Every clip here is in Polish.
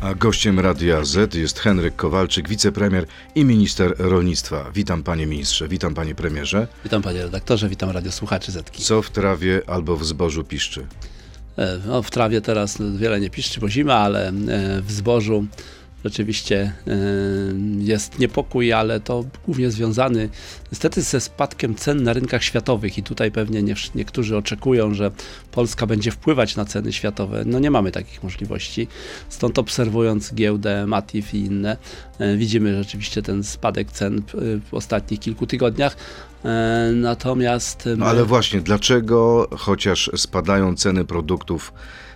A gościem Radia Z jest Henryk Kowalczyk, wicepremier i minister rolnictwa. Witam panie ministrze, witam panie premierze. Witam panie redaktorze, witam radiosłuchaczy Zetki. Co w trawie albo w zbożu piszczy? E, No, w trawie teraz wiele nie piszczy, bo zima, ale e, w zbożu rzeczywiście jest niepokój, ale to głównie związany niestety ze spadkiem cen na rynkach światowych i tutaj pewnie nie, niektórzy oczekują, że Polska będzie wpływać na ceny światowe. No nie mamy takich możliwości. Stąd obserwując giełdę, Matif i inne, e, widzimy rzeczywiście ten spadek cen e, w ostatnich kilku tygodniach. E, Natomiast No ale właśnie, dlaczego chociaż spadają ceny produktów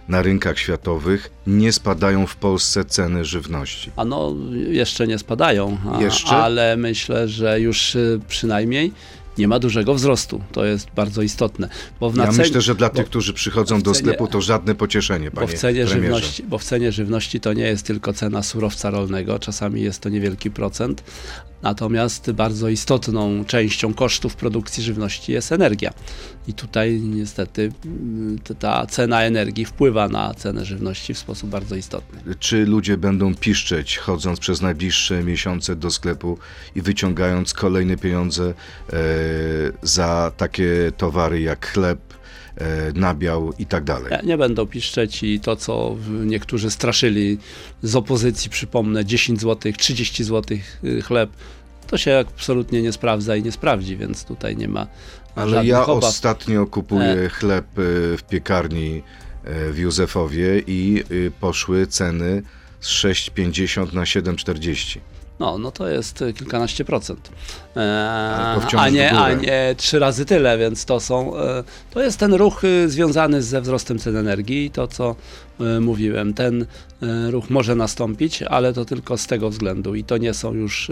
na rynkach światowych, nie spadają w Polsce ceny żywności? A no, jeszcze nie spadają, a, Jeszcze? ale myślę, że już y, przynajmniej nie ma dużego wzrostu. To jest bardzo istotne. Bo w Ja myślę, że dla bo- tych, którzy przychodzą do cenie- sklepu, to żadne pocieszenie, bo panie w, cenie premierze. żywności, bo w cenie żywności to nie jest tylko cena surowca rolnego, czasami jest to niewielki procent, natomiast bardzo istotną częścią kosztów produkcji żywności jest energia. I tutaj niestety mm, ta cena energii wpływa na cenę żywności w sposób bardzo istotny. Czy ludzie będą piszczeć, chodząc przez najbliższe miesiące do sklepu i wyciągając kolejne pieniądze e, za takie towary jak chleb, nabiał i tak dalej? Nie, nie będą piszczeć i to, co niektórzy straszyli z opozycji, przypomnę, 10 zł, 30 zł chleb, to się absolutnie nie sprawdza i nie sprawdzi, więc tutaj nie ma Ale ja obaw. ostatnio kupuję chleb e, w piekarni e, w Józefowie i e, poszły ceny z 6,50 na 7,40. No, no to jest y, kilkanaście procent. E, a, nie, a nie trzy razy tyle, więc to są. E, to jest ten ruch y, związany ze wzrostem cen energii. To, co e, mówiłem, ten e, ruch może nastąpić, ale to tylko z tego względu. I to nie są już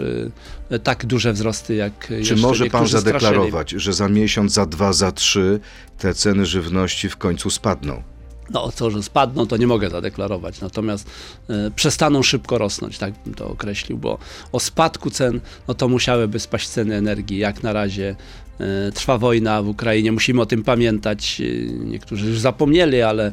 e, tak duże wzrosty, jak Czy może pan niektórzy straszyli. zadeklarować, że za miesiąc, za dwa, za trzy te ceny żywności w końcu spadną? No, to, że spadną, to nie mogę zadeklarować, natomiast e, przestaną szybko rosnąć, tak bym to określił, bo o spadku cen, no to musiałyby spaść ceny energii. Jak na razie e, trwa wojna w Ukrainie, musimy o tym pamiętać. E, Niektórzy już zapomnieli, ale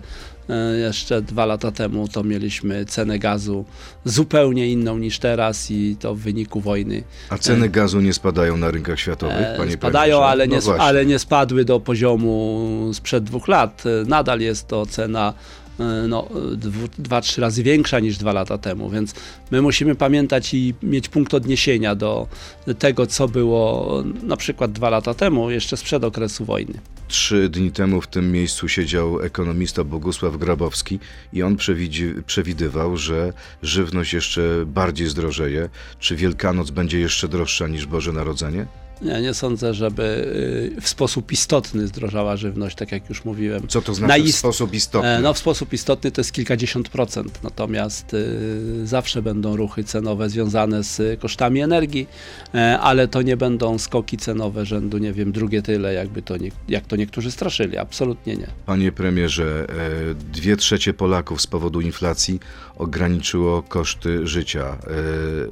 jeszcze dwa lata temu to mieliśmy cenę gazu zupełnie inną niż teraz i to w wyniku wojny A ceny gazu nie spadają na rynkach światowych, E, panie Spadają, ale nie, No właśnie. ale nie spadły do poziomu sprzed dwóch lat. E, Nadal jest to cena e, no, dwu, dwa, trzy razy większa niż dwa lata temu, więc my musimy pamiętać i mieć punkt odniesienia do tego, co było na przykład dwa lata temu, jeszcze sprzed okresu wojny. Trzy dni temu w tym miejscu siedział ekonomista Bogusław Grabowski i on przewidywał, że żywność jeszcze bardziej zdrożeje. Czy Wielkanoc będzie jeszcze droższa niż Boże Narodzenie? Nie, nie sądzę, żeby y, w sposób istotny zdrożała żywność, tak jak już mówiłem. Co to Na znaczy w ist- sposób istotny? E, No w sposób istotny to jest kilkadziesiąt procent, natomiast y, zawsze będą ruchy cenowe związane z kosztami energii, e, ale to nie będą skoki cenowe rzędu, nie wiem, drugie tyle, jakby to nie, jak to niektórzy straszyli, absolutnie nie. Panie premierze, e, dwie trzecie Polaków z powodu inflacji ograniczyło koszty życia,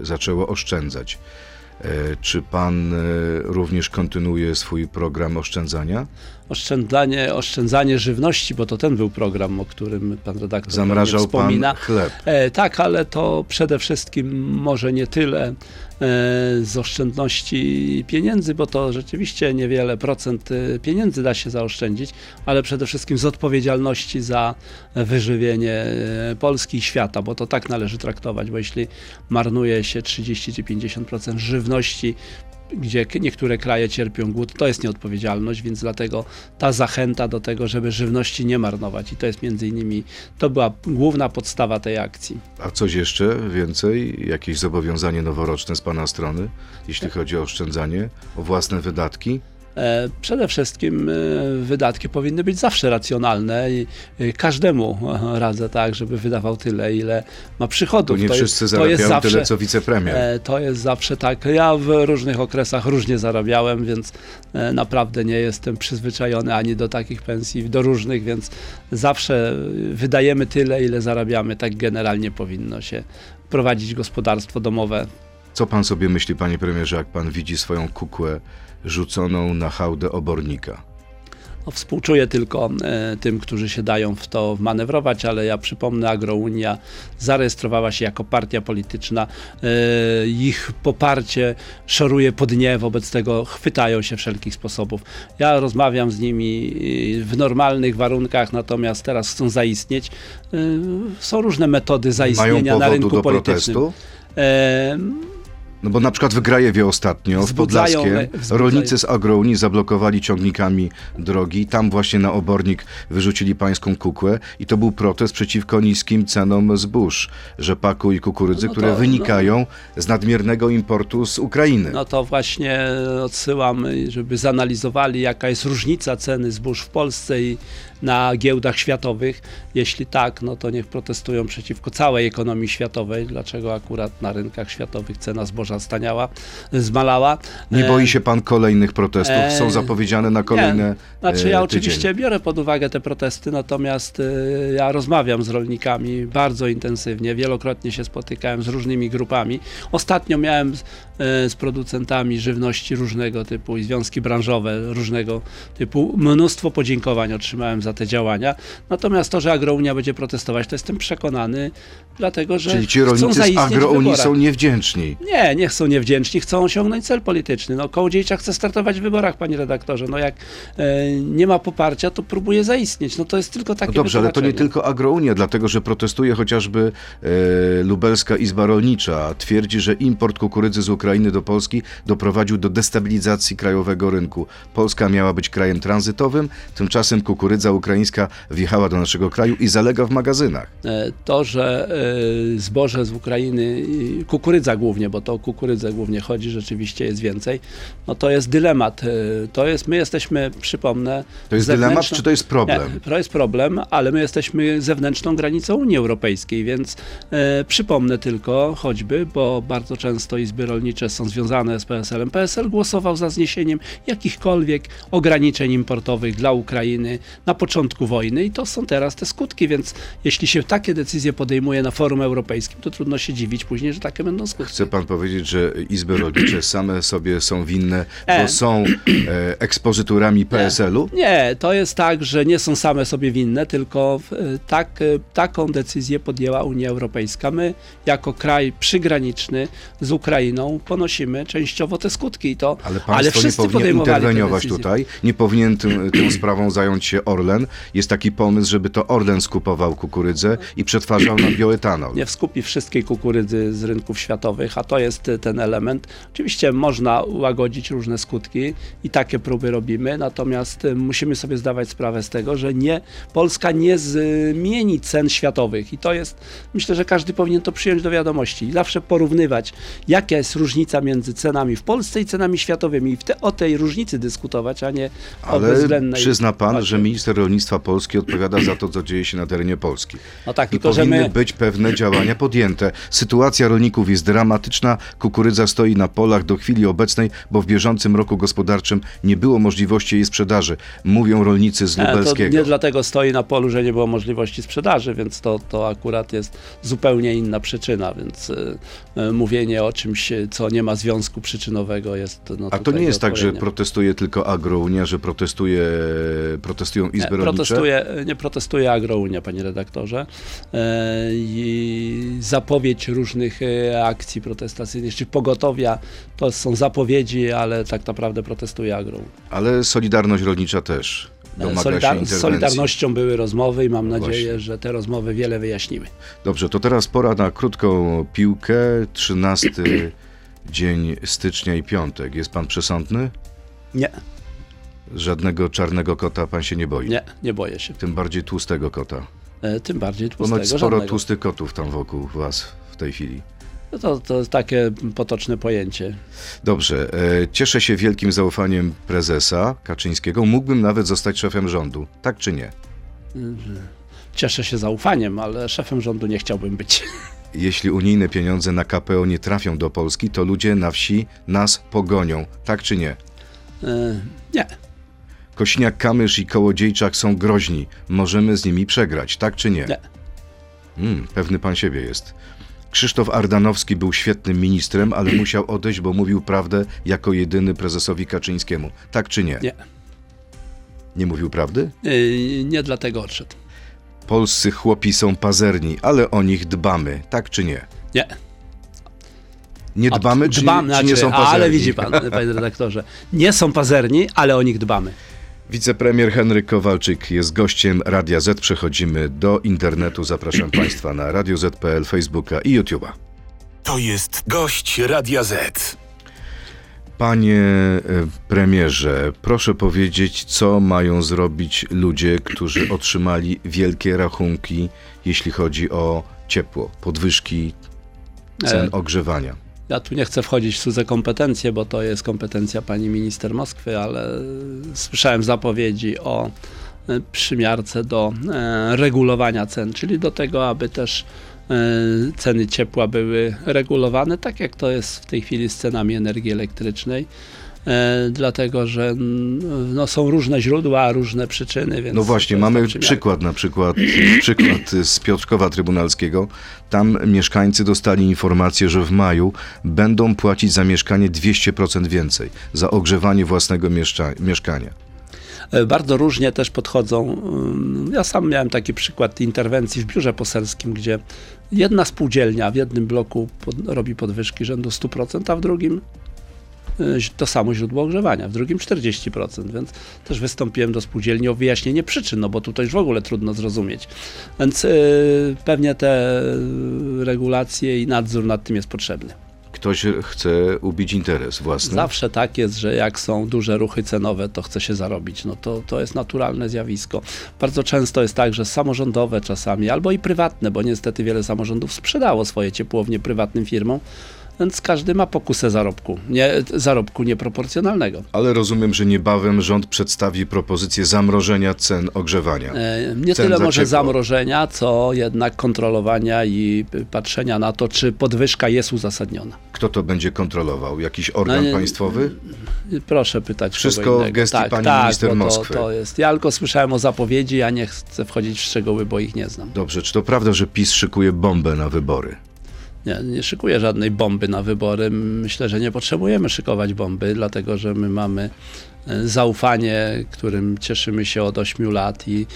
zaczęło oszczędzać. E, Czy pan e, również kontynuuje swój program oszczędzania? Oszczędzanie, oszczędzanie żywności, bo to ten był program, o którym pan redaktor Zamrażał pewnie pan wspomina. chleb. E, tak, ale to przede wszystkim może nie tyle e, z oszczędności pieniędzy, bo to rzeczywiście niewiele procent e, pieniędzy da się zaoszczędzić, ale przede wszystkim z odpowiedzialności za wyżywienie e, Polski i świata, bo to tak należy traktować, bo jeśli marnuje się 30 czy 50% żywności, gdzie niektóre kraje cierpią głód, to jest nieodpowiedzialność, więc dlatego ta zachęta do tego, żeby żywności nie marnować i to jest między innymi, to była główna podstawa tej akcji. A coś jeszcze więcej? Jakieś zobowiązanie noworoczne z pana strony, jeśli chodzi o oszczędzanie, o własne wydatki? E, Przede wszystkim e, wydatki powinny być zawsze racjonalne i e, każdemu radzę tak, żeby wydawał tyle, ile ma To przychodów. nie jest- wszyscy to jest zarabiają zawsze, tyle, co wicepremier. To jest zawsze tak. Ja w różnych okresach różnie zarabiałem, więc naprawdę nie jestem przyzwyczajony ani do takich pensji, do różnych, więc zawsze wydajemy tyle, ile zarabiamy. Tak generalnie powinno się prowadzić gospodarstwo domowe. Co pan sobie myśli, panie premierze, jak pan widzi swoją kukłę rzuconą na hałdę obornika? No, współczuję tylko e, tym, którzy się dają w to manewrować, ale ja przypomnę, Agrounia zarejestrowała się jako partia polityczna. E, ich poparcie szoruje po dnie, wobec tego chwytają się wszelkich sposobów. Ja rozmawiam z nimi e, w normalnych warunkach, natomiast teraz chcą zaistnieć. E, są różne metody Mają zaistnienia na powodu rynku do politycznym. protestu? No bo na przykład w Grajewie ostatnio, w Wzbudzają- Podlaskie, wzbudzają- rolnicy z Agrounii zablokowali ciągnikami drogi. Tam właśnie na obornik wyrzucili pańską kukłę i to był protest przeciwko niskim cenom zbóż, rzepaku i kukurydzy, No to- które wynikają z nadmiernego importu z Ukrainy. No to właśnie odsyłam, żeby zanalizowali, jaka jest różnica ceny zbóż w Polsce i na giełdach światowych. Jeśli tak, no to niech protestują przeciwko całej ekonomii światowej. Dlaczego akurat na rynkach światowych cena zboża staniała, zmalała? Nie E, boi się pan kolejnych protestów? e, Są zapowiedziane na kolejne Znaczy e, ja tydzień. oczywiście biorę pod uwagę te protesty, natomiast y, ja rozmawiam z rolnikami bardzo intensywnie, wielokrotnie się spotykałem z różnymi grupami. Ostatnio miałem z, producentami żywności różnego typu i związki branżowe różnego typu. Mnóstwo podziękowań otrzymałem za te działania. Natomiast to, że Agrounia będzie protestować, to jestem przekonany, dlatego że Czyli ci rolnicy z Agrounii są niewdzięczni. Nie, nie są niewdzięczni, chcą osiągnąć cel polityczny. No, Kołodziejczak chce startować w wyborach, panie redaktorze. No jak e, nie ma poparcia, to próbuje zaistnieć. No to jest tylko takie No dobrze, ale to nie tylko Agrounia, dlatego że protestuje chociażby e, Lubelska Izba Rolnicza. Twierdzi, że import kukurydzy z Ukrainy do Polski doprowadził do destabilizacji krajowego rynku. Polska miała być krajem tranzytowym, tymczasem kukurydza ukraińska wjechała do naszego kraju i zalega w magazynach. E, To, że e, zboże z Ukrainy, kukurydza głównie, bo to o kukurydzę głównie chodzi, rzeczywiście jest więcej, no to jest dylemat. E, To jest, my jesteśmy, przypomnę... To jest dylemat, czy to jest problem? Nie, to jest problem, ale my jesteśmy zewnętrzną granicą Unii Europejskiej, więc e, przypomnę tylko choćby, bo bardzo często izby rolnicze są związane z PSL-em. PSL głosował za zniesieniem jakichkolwiek ograniczeń importowych dla Ukrainy na początku wojny i to są teraz te skutki, więc jeśli się takie decyzje podejmuje na forum europejskim, to trudno się dziwić później, że takie będą skutki. Chce pan powiedzieć, że izby rolnicze same sobie są winne, bo E. są e, ekspozyturami PSL-u? Nie, to jest tak, że nie są same sobie winne, tylko e, tak, e, taką decyzję podjęła Unia Europejska. My, jako kraj przygraniczny z Ukrainą, ponosimy częściowo te skutki. I to, Ale ale państwo nie wszyscy powinien podejmowali te interweniować tutaj. Nie powinien tym, tą sprawą zająć się Orlen. Jest taki pomysł, żeby to Orlen skupował kukurydzę i przetwarzał na bioetanol. nie skupi wszystkiej kukurydzy z rynków światowych, a to jest ten element. Oczywiście można ułagodzić różne skutki i takie próby robimy, natomiast y, musimy sobie zdawać sprawę z tego, że nie, Polska nie zmieni cen światowych i to jest, myślę, że każdy powinien to przyjąć do wiadomości i zawsze porównywać, jaka jest różnica między cenami w Polsce i cenami światowymi i te, o tej różnicy dyskutować, a nie o Ale bezwzględnej przyzna pan, że minister rolnictwa Polski odpowiada za to, co dzieje się na terenie Polski. No tak, I tylko powinny my... być pewne działania podjęte. Sytuacja rolników jest dramatyczna. Kukurydza stoi na polach do chwili obecnej, bo w bieżącym roku gospodarczym nie było możliwości jej sprzedaży. Mówią rolnicy z Nie, to Lubelskiego. nie dlatego stoi na polu, że nie było możliwości sprzedaży, więc to, to akurat jest zupełnie inna przyczyna, więc y, y, mówienie o czymś, y, co nie ma związku przyczynowego jest no, A to nie jest tak, że protestuje tylko Agrounia, że protestuje, protestują izby nie, rolnicze? protestuje, nie protestuje Agrounia, panie redaktorze. I zapowiedź różnych akcji protestacyjnych, czy pogotowia, to są zapowiedzi, ale tak naprawdę protestuje Agrounia. Ale Solidarność Rolnicza też domaga się Solidar- z. Solidarnością były rozmowy i mam No nadzieję, właśnie. że te rozmowy wiele wyjaśniły. Dobrze, to teraz pora na krótką piłkę. 13 dzień stycznia i piątek. Jest pan przesądny? Nie, Żadnego czarnego kota pan się nie boi. nie, nie boję się. Tym bardziej tłustego kota. E, Tym bardziej tłustego, Ponoć sporo żadnego. tłustych kotów tam wokół was w tej chwili. No To, to jest takie potoczne pojęcie. Dobrze, e, cieszę się wielkim zaufaniem prezesa Kaczyńskiego. Mógłbym nawet zostać szefem rządu. Tak czy nie? Cieszę się zaufaniem, ale szefem rządu nie chciałbym być. Jeśli unijne pieniądze na KPO nie trafią do Polski, to ludzie na wsi nas pogonią. Tak czy nie? E, Nie, Kośniak-Kamysz i Kołodziejczak są groźni. Możemy z nimi przegrać. Tak czy nie? nie, Mm, pewny pan siebie jest. Krzysztof Ardanowski był świetnym ministrem, ale musiał odejść, bo mówił prawdę jako jedyny prezesowi Kaczyńskiemu. Tak czy nie? nie, Nie mówił prawdy? Yy, nie dlatego odszedł. Polscy chłopi są pazerni, ale o nich dbamy, tak czy nie? Nie. Nie dbamy, czy, dbamy, czy nie znaczy, są pazerni? Ale widzi pan, panie redaktorze, nie są pazerni, ale o nich dbamy. Wicepremier Henryk Kowalczyk jest gościem Radia Z. Przechodzimy do internetu. Zapraszam Państwa na Radio Z.pl, Facebooka i YouTube'a. To jest gość Radia Z. Panie e, premierze, proszę powiedzieć, co mają zrobić ludzie, którzy otrzymali wielkie rachunki, jeśli chodzi o ciepło, podwyżki cen E, ogrzewania. Ja tu nie chcę wchodzić w cudze kompetencje, bo to jest kompetencja pani minister Moskwy, ale słyszałem zapowiedzi o e, przymiarce do e, regulowania cen, czyli do tego, aby też e, ceny ciepła były regulowane, tak jak to jest w tej chwili z cenami energii elektrycznej. E, dlatego, że mm, no, są różne źródła, różne przyczyny. Więc No właśnie, mamy przykład na przykład, przykład z Piotrkowa Trybunalskiego. Tam mieszkańcy dostali informację, że w maju będą płacić za mieszkanie 200% więcej, za ogrzewanie własnego mieszkania. E, Bardzo różnie też podchodzą. ym, Ja sam miałem taki przykład interwencji w biurze poselskim, gdzie jedna spółdzielnia w jednym bloku pod, robi podwyżki rzędu 100%, a w drugim to samo źródło ogrzewania, w drugim 40%, więc też wystąpiłem do spółdzielni o wyjaśnienie przyczyn, no bo tutaj już w ogóle trudno zrozumieć. Więc y, pewnie te y, regulacje i nadzór nad tym jest potrzebny. Ktoś chce ubić interes własny. Zawsze tak jest, że jak są duże ruchy cenowe, to chce się zarobić. No to, to jest naturalne zjawisko. Bardzo często jest tak, że samorządowe czasami, albo i prywatne, bo niestety wiele samorządów sprzedało swoje ciepłownie prywatnym firmom, więc każdy ma pokusę zarobku, nie, zarobku nieproporcjonalnego. Ale rozumiem, że niebawem rząd przedstawi propozycję zamrożenia cen ogrzewania. E, Nie Cen tyle może ciepło. zamrożenia, co jednak kontrolowania i patrzenia na to, czy podwyżka jest uzasadniona. Kto to będzie kontrolował? Jakiś organ No państwowy? Proszę pytać Wszystko w gestii tak, pani tak, minister Moskwy. To, to jest. Ja tylko słyszałem o zapowiedzi, ja nie chcę wchodzić w szczegóły, bo ich nie znam. Dobrze, czy to prawda, że PiS szykuje bombę na wybory? Nie, nie szykuję żadnej bomby na wybory. Myślę, że nie potrzebujemy szykować bomby, dlatego że my mamy e, zaufanie, którym cieszymy się od 8 lat i,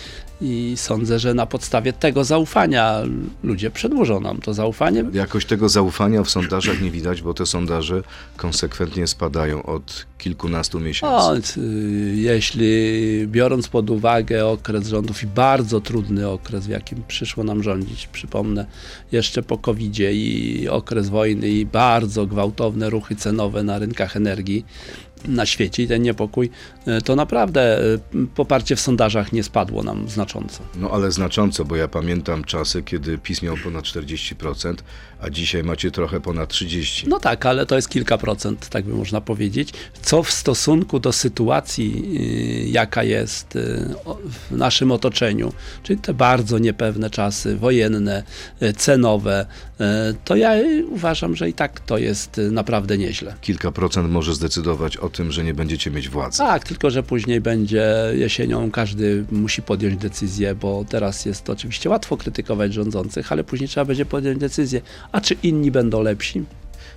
i sądzę, że na podstawie tego zaufania ludzie przedłużą nam to zaufanie. Jakoś tego zaufania w sondażach nie widać, bo te sondaże konsekwentnie spadają od kilkunastu miesięcy. O, c- jeśli biorąc pod uwagę okres rządów i bardzo trudny okres, w jakim przyszło nam rządzić, przypomnę, jeszcze po covid i okres wojny i bardzo gwałtowne ruchy cenowe na rynkach energii na świecie i ten niepokój, e, to naprawdę e, poparcie w sondażach nie spadło nam znacząco. No ale znacząco, bo ja pamiętam czasy, kiedy PiS miał ponad 40%, a dzisiaj macie trochę ponad 30%. No tak, ale to jest kilka procent, tak by można powiedzieć. Co w stosunku do sytuacji, y, jaka jest y, w naszym otoczeniu, czyli te bardzo niepewne czasy wojenne, y, cenowe, to ja uważam, że i tak to jest naprawdę nieźle. Kilka procent może zdecydować o tym, że nie będziecie mieć władzy. Tak, tylko że później będzie jesienią, każdy musi podjąć decyzję, bo teraz jest oczywiście łatwo krytykować rządzących, ale później trzeba będzie podjąć decyzję. A czy inni będą lepsi?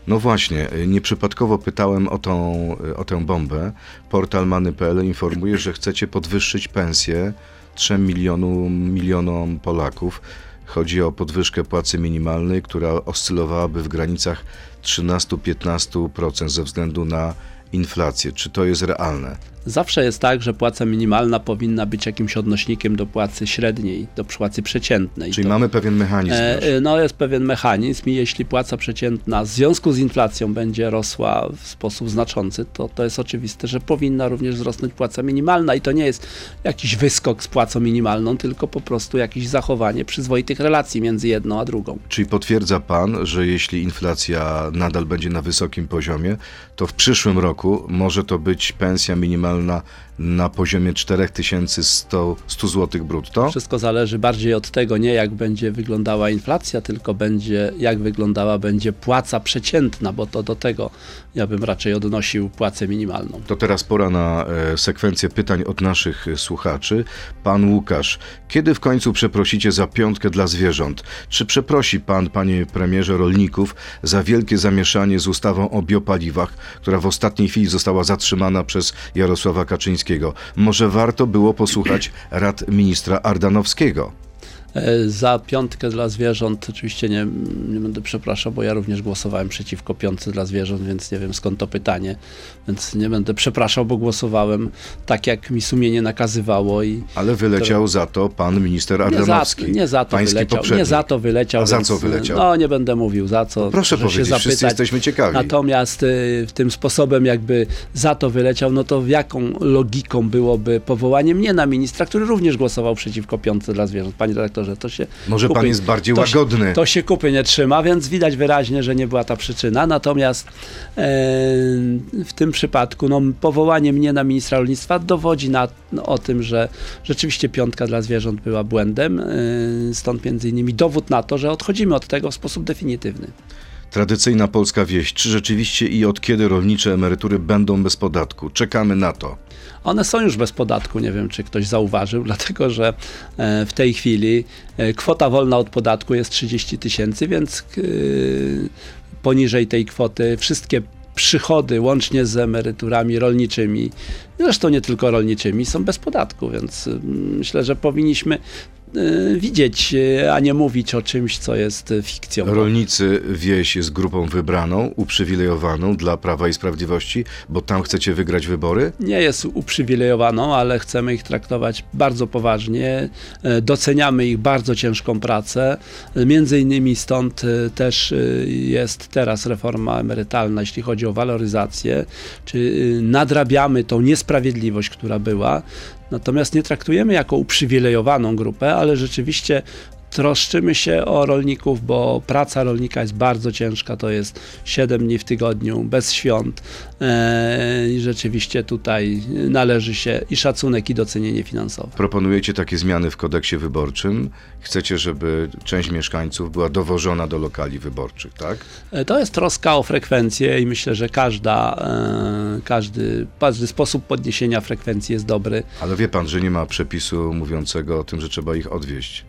No właśnie, nieprzypadkowo pytałem o, tą, o tę bombę. Portal Many.pl informuje, że chcecie podwyższyć pensję 3 milionu, milionom Polaków. Chodzi o podwyżkę płacy minimalnej, która oscylowałaby w granicach 13-15% ze względu na inflację. Czy to jest realne? Zawsze jest tak, że płaca minimalna powinna być jakimś odnośnikiem do płacy średniej, do płacy przeciętnej. Czyli to, mamy pewien mechanizm. e, e, no jest pewien mechanizm i jeśli płaca przeciętna w związku z inflacją będzie rosła w sposób znaczący, to to jest oczywiste, że powinna również wzrosnąć płaca minimalna i to nie jest jakiś wyskok z płacą minimalną, tylko po prostu jakieś zachowanie przyzwoitych relacji między jedną a drugą. Czyli potwierdza pan, że jeśli inflacja nadal będzie na wysokim poziomie, to w przyszłym roku może to być pensja minimalna na poziomie 4100 100 zł brutto? Wszystko zależy bardziej od tego, nie jak będzie wyglądała inflacja, tylko będzie, jak wyglądała będzie płaca przeciętna, bo to do tego ja bym raczej odnosił płacę minimalną. To teraz pora na e, sekwencję pytań od naszych e, słuchaczy. Pan Łukasz, kiedy w końcu przeprosicie za piątkę dla zwierząt? Czy przeprosi pan, panie premierze, rolników za wielkie zamieszanie z ustawą o biopaliwach, która w ostatniej ostatniej chwili została zatrzymana przez Jarosława Kaczyńskiego. Może warto było posłuchać rad ministra Ardanowskiego. E, Za piątkę dla zwierząt oczywiście nie, nie będę przepraszał, bo ja również głosowałem przeciwko piątce dla zwierząt, więc nie wiem skąd to pytanie. Więc nie będę przepraszał, bo głosowałem tak, jak mi sumienie nakazywało i Ale wyleciał za to pan minister nie za, Ardanowski. nie za to wyleciał. poprzednik. Nie za to wyleciał. A za więc, co wyleciał? No nie będę mówił za co. Proszę proszę powiedzieć, wszyscy jesteśmy ciekawi. Natomiast y, tym sposobem jakby za to wyleciał, no to jaką logiką byłoby powołanie mnie na ministra, który również głosował przeciwko piątce dla zwierząt. Panie redaktorze, to się Może pan kupy- jest bardziej to się- łagodny. To się kupy nie trzyma, więc widać wyraźnie, że nie była ta przyczyna. Natomiast e, w tym przypadku no, powołanie mnie na ministra rolnictwa dowodzi na, no, o tym, że rzeczywiście piątka dla zwierząt była błędem. E, stąd między innymi dowód na to, że odchodzimy od tego w sposób definitywny. Tradycyjna polska wieś. Czy rzeczywiście i od kiedy rolnicze emerytury będą bez podatku? Czekamy na to. One są już bez podatku, nie wiem czy ktoś zauważył, dlatego że e, w tej chwili e, kwota wolna od podatku jest 30 tysięcy, więc e, poniżej tej kwoty wszystkie przychody łącznie z emeryturami rolniczymi, zresztą nie tylko rolniczymi, są bez podatku, więc myślę, że powinniśmy widzieć, e, a nie mówić o czymś, co jest e, fikcją. Rolnicy wieś jest grupą wybraną, uprzywilejowaną dla Prawa i Sprawiedliwości, bo tam chcecie wygrać wybory? nie jest uprzywilejowaną, ale chcemy ich traktować bardzo poważnie. E, Doceniamy ich bardzo ciężką pracę. E, Między innymi stąd e, też jest teraz reforma emerytalna, jeśli chodzi o waloryzację, czy nadrabiamy tą niesprawiedliwość, która była. Natomiast nie traktujemy jako uprzywilejowaną grupę, ale rzeczywiście troszczymy się o rolników, bo praca rolnika jest bardzo ciężka, to jest 7 dni w tygodniu, bez świąt e, i rzeczywiście tutaj należy się i szacunek, i docenienie finansowe. Proponujecie takie zmiany w kodeksie wyborczym. Chcecie, żeby część mieszkańców była dowożona do lokali wyborczych, tak? E, To jest troska o frekwencję i myślę, że każda, e, każdy, każdy sposób podniesienia frekwencji jest dobry. Ale wie pan, że nie ma przepisu mówiącego o tym, że trzeba ich odwieźć.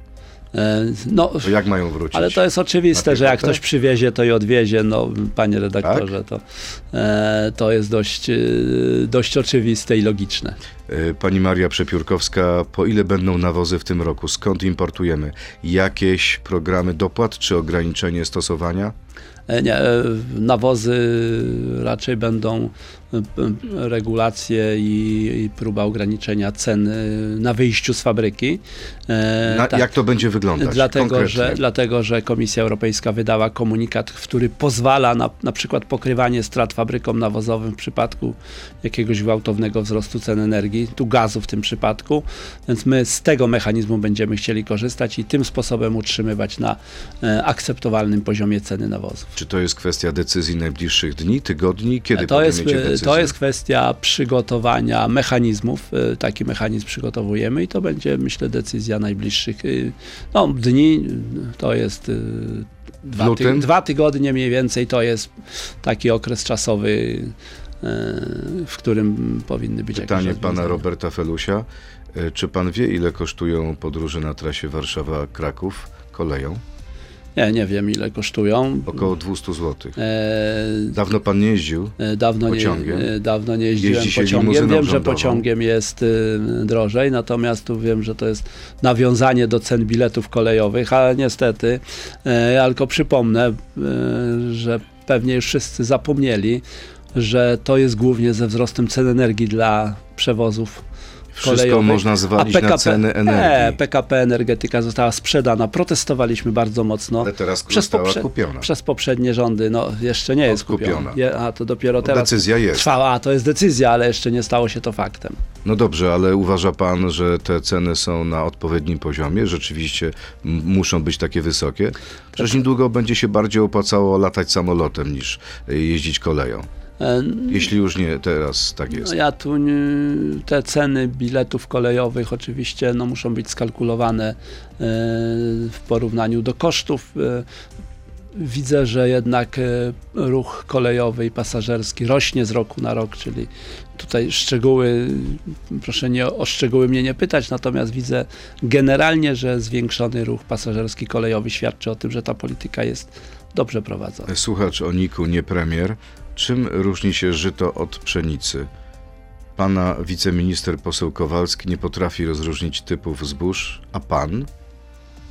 E, No, To jak mają wrócić? Ale to jest oczywiste, że jak ktoś przywiezie, to i odwiezie. No, panie redaktorze, Tak? to, e, to jest dość, e, dość oczywiste i logiczne. Pani Maria Przepiórkowska, po ile będą nawozy w tym roku? Skąd importujemy? Jakieś programy dopłat czy ograniczenie stosowania? Nie, nawozy raczej będą regulacje i, i próba ograniczenia cen e, na wyjściu z fabryki. E, Na, tak. Jak to będzie wyglądać? Dlatego konkretnie? że, dlatego, że Komisja Europejska wydała komunikat, który pozwala na, na przykład pokrywanie strat fabrykom nawozowym w przypadku jakiegoś gwałtownego wzrostu cen energii, tu gazu w tym przypadku, więc my z tego mechanizmu będziemy chcieli korzystać i tym sposobem utrzymywać na e, akceptowalnym poziomie ceny nawozów. Czy to jest kwestia decyzji najbliższych dni, tygodni? Kiedy To jest, podejmiecie decyzję? To jest kwestia przygotowania mechanizmów. E, Taki mechanizm przygotowujemy i to będzie, myślę, decyzja najbliższych y, no, dni. To jest y, dwa, lutym? dwa tygodnie mniej więcej. To jest taki okres czasowy, y, w którym powinny być Pytanie jakieś pana. Roberta Felusia. Y, Czy pan wie, ile kosztują podróże na trasie Warszawa-Kraków koleją? Nie, nie wiem ile kosztują. Około 200 zł. E, Dawno pan nie jeździł? E, Dawno Pociągiem? nie, dawno nie jeździłem Jeździ pociągiem. Wiem, że pociągiem jest y, drożej, natomiast tu wiem, że to jest nawiązanie do cen biletów kolejowych, ale niestety, e, tylko przypomnę, e, że pewnie już wszyscy zapomnieli, że to jest głównie ze wzrostem cen energii dla przewozów Wszystko kolejowych. można zwalić na ceny Nie, energii. PKP Energetyka została sprzedana. Protestowaliśmy bardzo mocno. Ale teraz Przez została poprze- kupiona. Przez poprzednie rządy, no jeszcze nie jest kupiona. Je, a to dopiero teraz Decyzja jest. trwała, a to jest decyzja, ale jeszcze nie stało się to faktem. No dobrze, ale uważa pan, że te ceny są na odpowiednim poziomie? Rzeczywiście muszą być takie wysokie? Przecież niedługo będzie się bardziej opłacało latać samolotem niż y, jeździć koleją. E, Jeśli już nie teraz tak jest. No ja tu te ceny biletów kolejowych oczywiście no, muszą być skalkulowane e, w porównaniu do kosztów. e, widzę, że jednak ruch kolejowy i pasażerski rośnie z roku na rok, czyli tutaj szczegóły, proszę nie o szczegóły mnie nie pytać, natomiast widzę generalnie, że zwiększony ruch pasażerski kolejowy świadczy o tym, że ta polityka jest dobrze prowadzona. Słuchacz o Niku, nie premier. Czym różni się żyto od pszenicy? Pana wiceminister poseł Kowalski nie potrafi rozróżnić typów zbóż, a pan?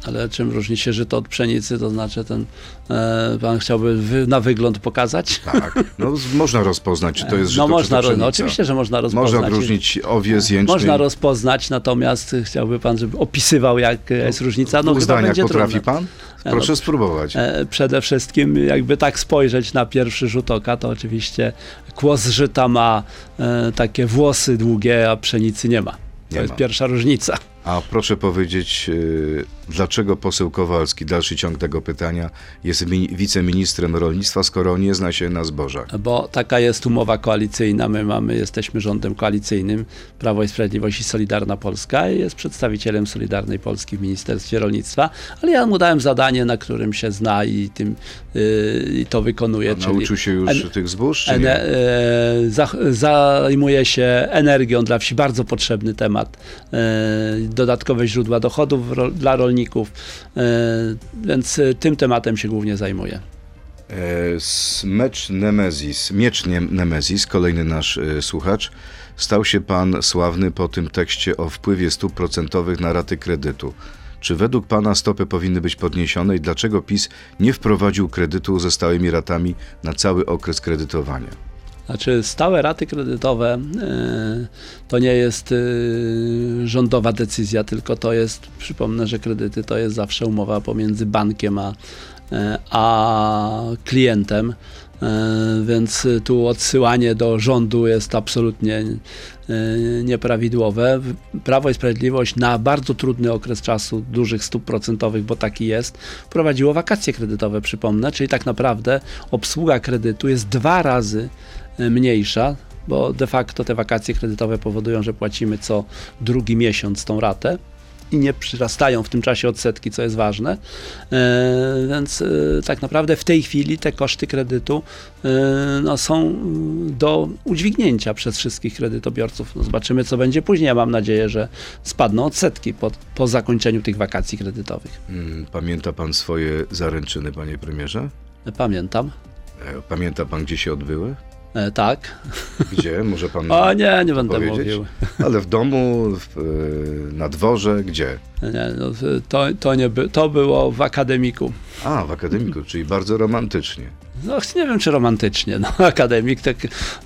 Ale czym różni się żyto od pszenicy, to znaczy ten, e, pan chciałby wy, na wygląd pokazać? Tak, no można rozpoznać, czy to jest żyto, no można, czy to no oczywiście, że można rozpoznać. Można odróżnić owiec, jęczmień. Można rozpoznać, natomiast chciałby pan, żeby opisywał, jak jest różnica. No chyba będzie potrafi trudne. pan? no, Proszę spróbować. E, Przede wszystkim, jakby tak spojrzeć na pierwszy rzut oka, to oczywiście kłos żyta ma e, takie włosy długie, a pszenicy nie ma. To Nie jest ma. pierwsza różnica. A proszę powiedzieć, yy, dlaczego poseł Kowalski, dalszy ciąg tego pytania, jest mi- wiceministrem rolnictwa, skoro nie zna się na zbożach? Bo taka jest umowa koalicyjna. My mamy, jesteśmy rządem koalicyjnym Prawo i Sprawiedliwość i Solidarna Polska i jest przedstawicielem Solidarnej Polski w Ministerstwie Rolnictwa, ale ja mu dałem zadanie, na którym się zna i tym yy, to wykonuje. A nauczył się już en- tych zbóż, e, za, zajmuje się energią dla wsi, bardzo potrzebny temat. E, dodatkowe źródła dochodów dla rolników, e, więc e, tym tematem się głównie zajmuje. E, Mecz Nemezis, miecz Nemezis, kolejny nasz słuchacz, stał się pan sławny po tym tekście o wpływie stóp procentowych na raty kredytu. Czy według pana stopy powinny być podniesione i dlaczego PiS nie wprowadził kredytu ze stałymi ratami na cały okres kredytowania? Znaczy, stałe raty kredytowe e, to nie jest e, rządowa decyzja, tylko to jest, przypomnę, że kredyty to jest zawsze umowa pomiędzy bankiem a, e, a klientem. Więc tu odsyłanie do rządu jest absolutnie nieprawidłowe. Prawo i Sprawiedliwość na bardzo trudny okres czasu, dużych stóp procentowych, bo taki jest, prowadziło wakacje kredytowe, przypomnę, czyli tak naprawdę obsługa kredytu jest dwa razy mniejsza, bo de facto te wakacje kredytowe powodują, że płacimy co drugi miesiąc tą ratę i nie przyrastają w tym czasie odsetki, co jest ważne. E, więc e, tak naprawdę w tej chwili te koszty kredytu e, no, są mm, do udźwignięcia przez wszystkich kredytobiorców. No, zobaczymy, co będzie później. Ja mam nadzieję, że spadną odsetki po, po zakończeniu tych wakacji kredytowych. Mm, Pamięta pan swoje zaręczyny, panie premierze? Pamiętam. E, Pamięta pan, gdzie się odbyły? E, tak. Gdzie? Może pan O nie, nie będę powiedzieć? mówił. Ale w domu, w, e, na dworze, gdzie? Nie, no, to, to, nie by, to było w akademiku. A, w akademiku, czyli bardzo romantycznie. No nie wiem, czy romantycznie. No, akademik, tak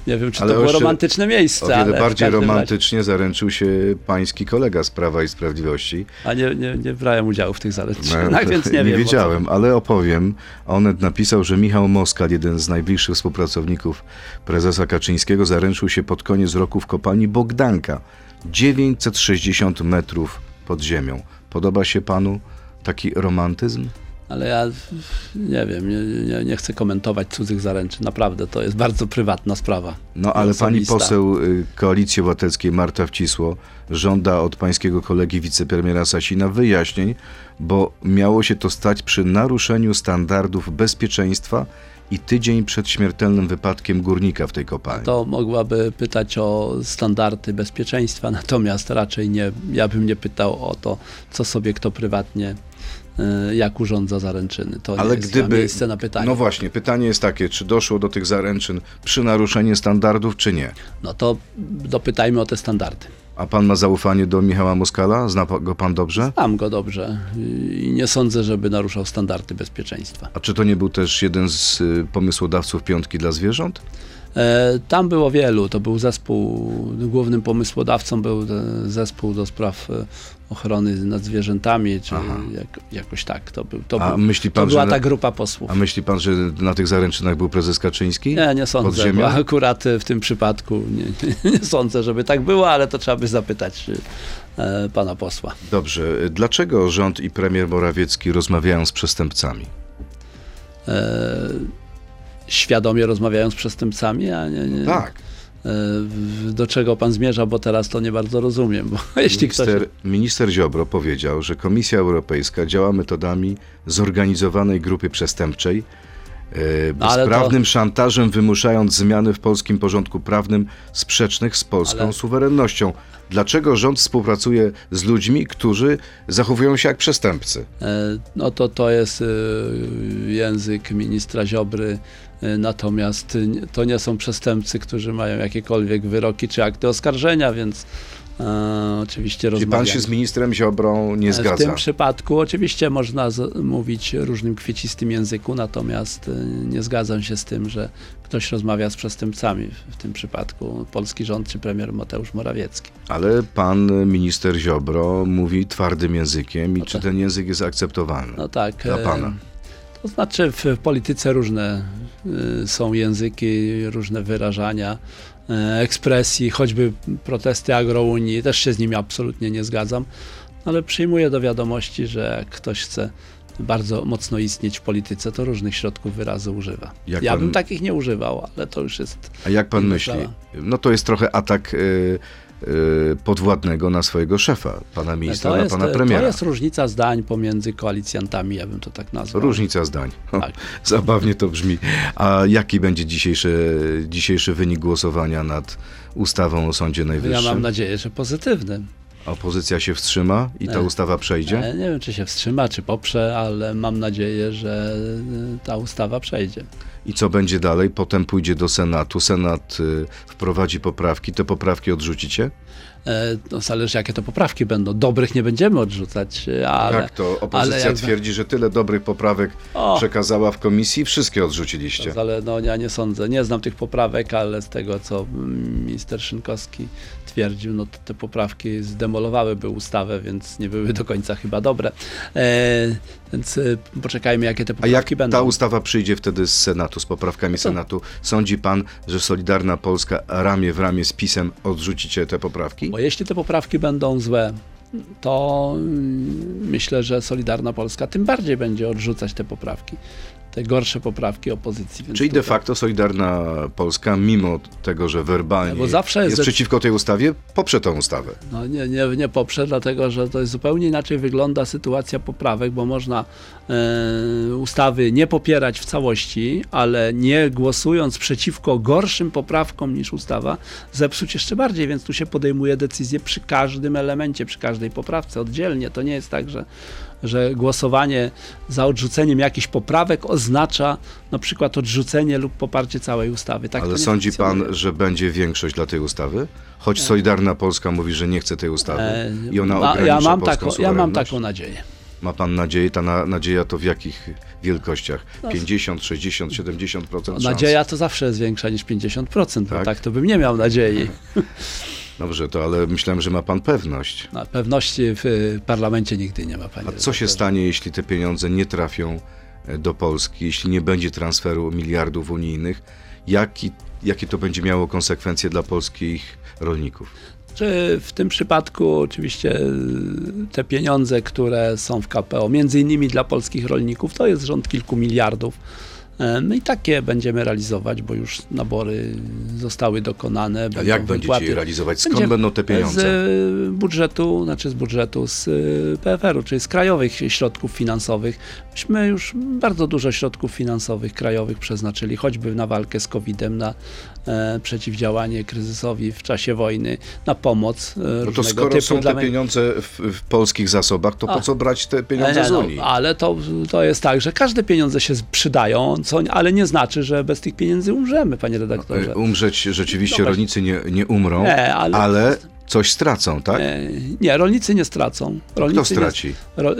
nie wiem, czy Ale to było romantyczne miejsce. O wiele bardziej każdym razie- romantycznie zaręczył się pański kolega z Prawa i Sprawiedliwości. A nie, nie, nie brałem udziału w tych zaręczynach, więc nie, nie wiem. co- wiedziałem, ale opowiem. Onet napisał, że Michał Moskal, jeden z najbliższych współpracowników prezesa Kaczyńskiego, zaręczył się pod koniec roku w kopalni Bogdanka. 960 metrów pod ziemią. Podoba się panu taki romantyzm? Ale ja nie wiem, nie, nie, nie chcę komentować cudzych zaręczyn. Naprawdę, to jest bardzo prywatna sprawa. No ale pani poseł y, Koalicji Obywatelskiej Marta Wcisło żąda od pańskiego kolegi wicepremiera Sasina wyjaśnień, bo miało się to stać przy naruszeniu standardów bezpieczeństwa i tydzień przed śmiertelnym wypadkiem górnika w tej kopalni. To mogłaby pytać o standardy bezpieczeństwa, natomiast raczej nie, ja bym nie pytał o to, co sobie kto prywatnie, jak urządza zaręczyny. To Ale jest gdyby- miejsce na pytanie. No właśnie, pytanie jest takie, czy doszło do tych zaręczyn przy naruszeniu standardów, czy nie? No to dopytajmy o te standardy. A pan ma zaufanie do Michała Moskala? Zna go pan dobrze? Znam go dobrze i nie sądzę, żeby naruszał standardy bezpieczeństwa. A czy to nie był też jeden z y, pomysłodawców piątki dla zwierząt? E, Tam było wielu. To był zespół, głównym pomysłodawcą był e, zespół do spraw e, ochrony nad zwierzętami, czy jak, jakoś tak. To, był, to, A był, myśli to pan, była że... ta grupa posłów. A myśli pan, że na tych zaręczynach był prezes Kaczyński? Nie, nie sądzę, bo akurat w tym przypadku nie, nie sądzę, żeby tak było, ale to trzeba by zapytać e, pana posła. Dobrze. Dlaczego rząd i premier Morawiecki rozmawiają z przestępcami? E, świadomie rozmawiają z przestępcami, a nie, nie, Tak. W- do czego pan zmierza, bo teraz to nie bardzo rozumiem. Jeśli ktoś... Minister, minister Ziobro powiedział, że Komisja Europejska działa metodami zorganizowanej grupy przestępczej, e, Ale to- bezprawnym szantażem wymuszając zmiany w polskim porządku prawnym sprzecznych z polską Ale- suwerennością. Dlaczego rząd współpracuje z ludźmi, którzy zachowują się jak przestępcy? E, No to to jest e, język ministra Ziobry, e, natomiast nie- to nie są przestępcy, którzy mają jakiekolwiek wyroki czy akty oskarżenia, więc e, oczywiście Czy pan rozmawiamy. się z ministrem Ziobrą nie W zgadza? tym przypadku oczywiście można z, mówić różnym kwiecistym języku, natomiast e, nie zgadzam się z tym, że ktoś rozmawia z przestępcami. W, w tym przypadku polski rząd czy premier Mateusz Morawiecki. Ale pan minister Ziobro mówi twardym językiem i No czy tak. ten język jest akceptowalny? No tak. Dla e, pana. To znaczy w polityce różne y, są języki, różne wyrażania, e, ekspresji, choćby protesty agrounii, też się z nimi absolutnie nie zgadzam, ale przyjmuję do wiadomości, że jak ktoś chce bardzo mocno istnieć w polityce, to różnych środków wyrazu używa. Jak ja pan- bym takich nie używał, ale to już jest... A jak pan myśli? sprawa. No to jest trochę atak y, y, podwładnego na swojego szefa, pana ministra, to, na jest, pana to premiera. jest różnica zdań pomiędzy koalicjantami, ja bym to tak nazwał. Różnica zdań. Tak. Zabawnie to brzmi. A jaki będzie dzisiejszy, dzisiejszy wynik głosowania nad ustawą o Sądzie Ja Najwyższym? mam nadzieję, że pozytywny. Opozycja się wstrzyma i ta Nie. ustawa przejdzie? E, Nie wiem, czy się wstrzyma, czy poprze, ale mam nadzieję, że e, ta ustawa przejdzie. I co będzie dalej? Potem pójdzie do Senatu. Senat y, wprowadzi poprawki. Te poprawki odrzucicie? E, No, zależy, jakie to poprawki będą. Dobrych nie będziemy odrzucać, e, ale. Jak to? Opozycja twierdzi, że tyle dobrych poprawek O, przekazała w komisji, wszystkie odrzuciliście. ale no, ja nie sądzę. Nie znam tych poprawek, ale z tego, co minister Szynkowski twierdził, no to te poprawki zdemolowałyby ustawę, więc nie były do końca chyba dobre. E, więc e, poczekajmy, jakie te A jak poprawki będą. ta ustawa przyjdzie wtedy z Senatu, z poprawkami to- Senatu, sądzi pan, że Solidarna Polska ramię w ramię z PiSem odrzucicie te poprawki? Bo jeśli te poprawki będą złe, to mm, myślę, że Solidarna Polska tym bardziej będzie odrzucać te poprawki. Te gorsze poprawki opozycji. Więc Czyli de tutaj- facto Solidarna Polska, mimo tego, że werbalnie jest jest de- przeciwko tej ustawie, poprze tą ustawę. No nie, nie, nie poprze, dlatego że to jest zupełnie inaczej wygląda sytuacja poprawek, bo można ustawy nie popierać w całości, ale nie głosując przeciwko gorszym poprawkom niż ustawa, zepsuć jeszcze bardziej, więc tu się podejmuje decyzję przy każdym elemencie, przy każdej poprawce oddzielnie. To nie jest tak, że, że głosowanie za odrzuceniem jakichś poprawek oznacza na przykład odrzucenie lub poparcie całej ustawy. Tak Ale sądzi pan, że będzie większość dla tej ustawy? Choć Solidarna Polska mówi, że nie chce tej ustawy E, i ona ogranicza ja mam, taką, ja mam taką nadzieję. Ma pan nadzieję? Ta na, nadzieja to w jakich wielkościach? No. 50, 60, 70% szans? Nadzieja to zawsze jest większa niż 50%, bo Tak? tak to bym nie miał nadziei. Dobrze, to ale myślałem, że ma pan pewność. Na pewności w y, parlamencie nigdy nie ma pani. A co się stanie, jeśli te pieniądze nie trafią e, do Polski, jeśli nie będzie transferu miliardów unijnych? Jaki, jakie to będzie miało konsekwencje dla polskich rolników? W tym przypadku oczywiście y, te pieniądze, które są w KPO, między innymi dla polskich rolników, to jest rząd kilku miliardów. E, My i takie będziemy realizować, bo już nabory zostały dokonane. A jak będziecie wypłaty. je realizować? Skąd Będzie będą te pieniądze? Z y, budżetu, znaczy z budżetu, z y, PFR-u, czyli z krajowych środków finansowych. Myśmy już bardzo dużo środków finansowych krajowych przeznaczyli, choćby na walkę z COVID-em, na e, przeciwdziałanie kryzysowi w czasie wojny, na pomoc e, No to skoro są te pieniądze w, w polskich zasobach, to po A. co brać te pieniądze Nie, z no, Unii? ale to, to jest tak, że każde pieniądze się przydają, co, ale nie znaczy, że bez tych pieniędzy umrzemy, panie redaktorze. E, Umrzeć rzeczywiście No rolnicy nie, nie umrą, Nie, ale- ale coś stracą, tak? E, Nie, rolnicy nie stracą. Kto Rolnicy nie- straci? ro,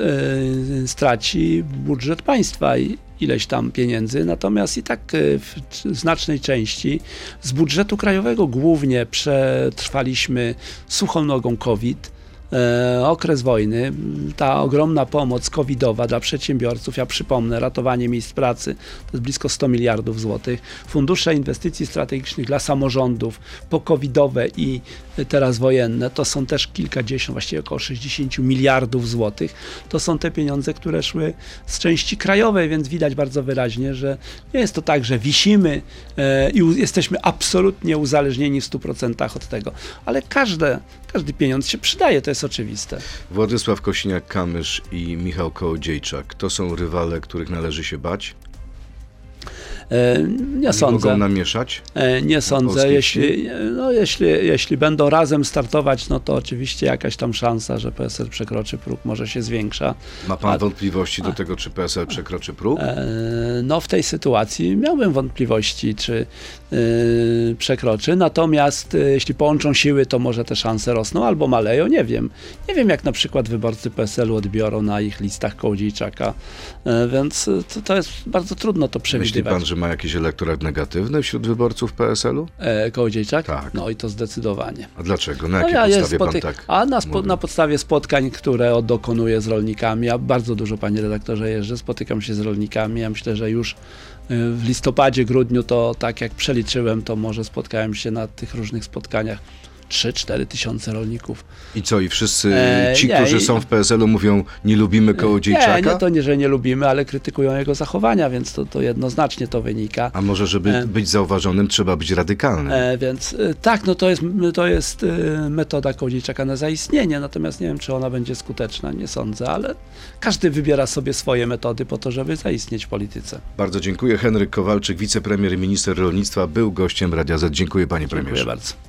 e, straci budżet państwa i ileś tam pieniędzy, natomiast i tak w znacznej części z budżetu krajowego głównie przetrwaliśmy suchą nogą COVID. E, okres wojny, ta ogromna pomoc covidowa dla przedsiębiorców, ja przypomnę, ratowanie miejsc pracy, to jest blisko 100 miliardów złotych, fundusze inwestycji strategicznych dla samorządów, pokowidowe i teraz wojenne, to są też kilkadziesiąt, właściwie około 60 miliardów złotych. To są te pieniądze, które szły z części krajowej, więc widać bardzo wyraźnie, że nie jest to tak, że wisimy e, i jesteśmy absolutnie uzależnieni w 100% od tego, ale każde, każdy pieniądz się przydaje, to jest oczywiste. Władysław Kosiniak-Kamysz i Michał Kołodziejczak to są rywale, których należy się bać? E, nie Nie sądzę. mogą namieszać? E, Nie sądzę. Jeśli, no, jeśli, jeśli będą razem startować, no to oczywiście jakaś tam szansa, że PSL przekroczy próg, może się zwiększa. Ma pan A- wątpliwości do tego, czy PSL przekroczy próg? E, No w tej sytuacji miałbym wątpliwości, czy przekroczy. Natomiast jeśli połączą siły, to może te szanse rosną albo maleją, nie wiem. Nie wiem, jak na przykład wyborcy PSL-u odbiorą na ich listach Kołodziejczaka, więc to, to jest bardzo trudno to Myśli przewidywać. pan, że ma jakiś elektorat negatywny wśród wyborców PSL-u? E, Kołodziejczak? Tak. No i to zdecydowanie. A dlaczego? Na No jakiej ja jest podstawie pan spoty- tak A na, spo, na podstawie spotkań, które dokonuję z rolnikami, ja bardzo dużo, panie redaktorze, jeżdżę, spotykam się z rolnikami, ja myślę, że już y, w listopadzie, grudniu to tak jak przeliczyłem, to może spotkałem się na tych różnych spotkaniach 3-4 tysiące rolników. I co, i wszyscy E, ci, nie, którzy i- są w PSL-u mówią, nie lubimy Kołodziejczaka? Nie, nie to nie, że nie lubimy, ale krytykują jego zachowania, więc to, to jednoznacznie to wynika. A może, żeby E. być zauważonym, trzeba być radykalnym? E, więc e, tak, no to jest, to jest e, metoda Kołodziejczaka na zaistnienie, natomiast nie wiem, czy ona będzie skuteczna, nie sądzę, ale każdy wybiera sobie swoje metody po to, żeby zaistnieć w polityce. Bardzo dziękuję. Henryk Kowalczyk, wicepremier i minister rolnictwa, był gościem Radia Z. Dziękuję panie premierze. Dziękuję bardzo.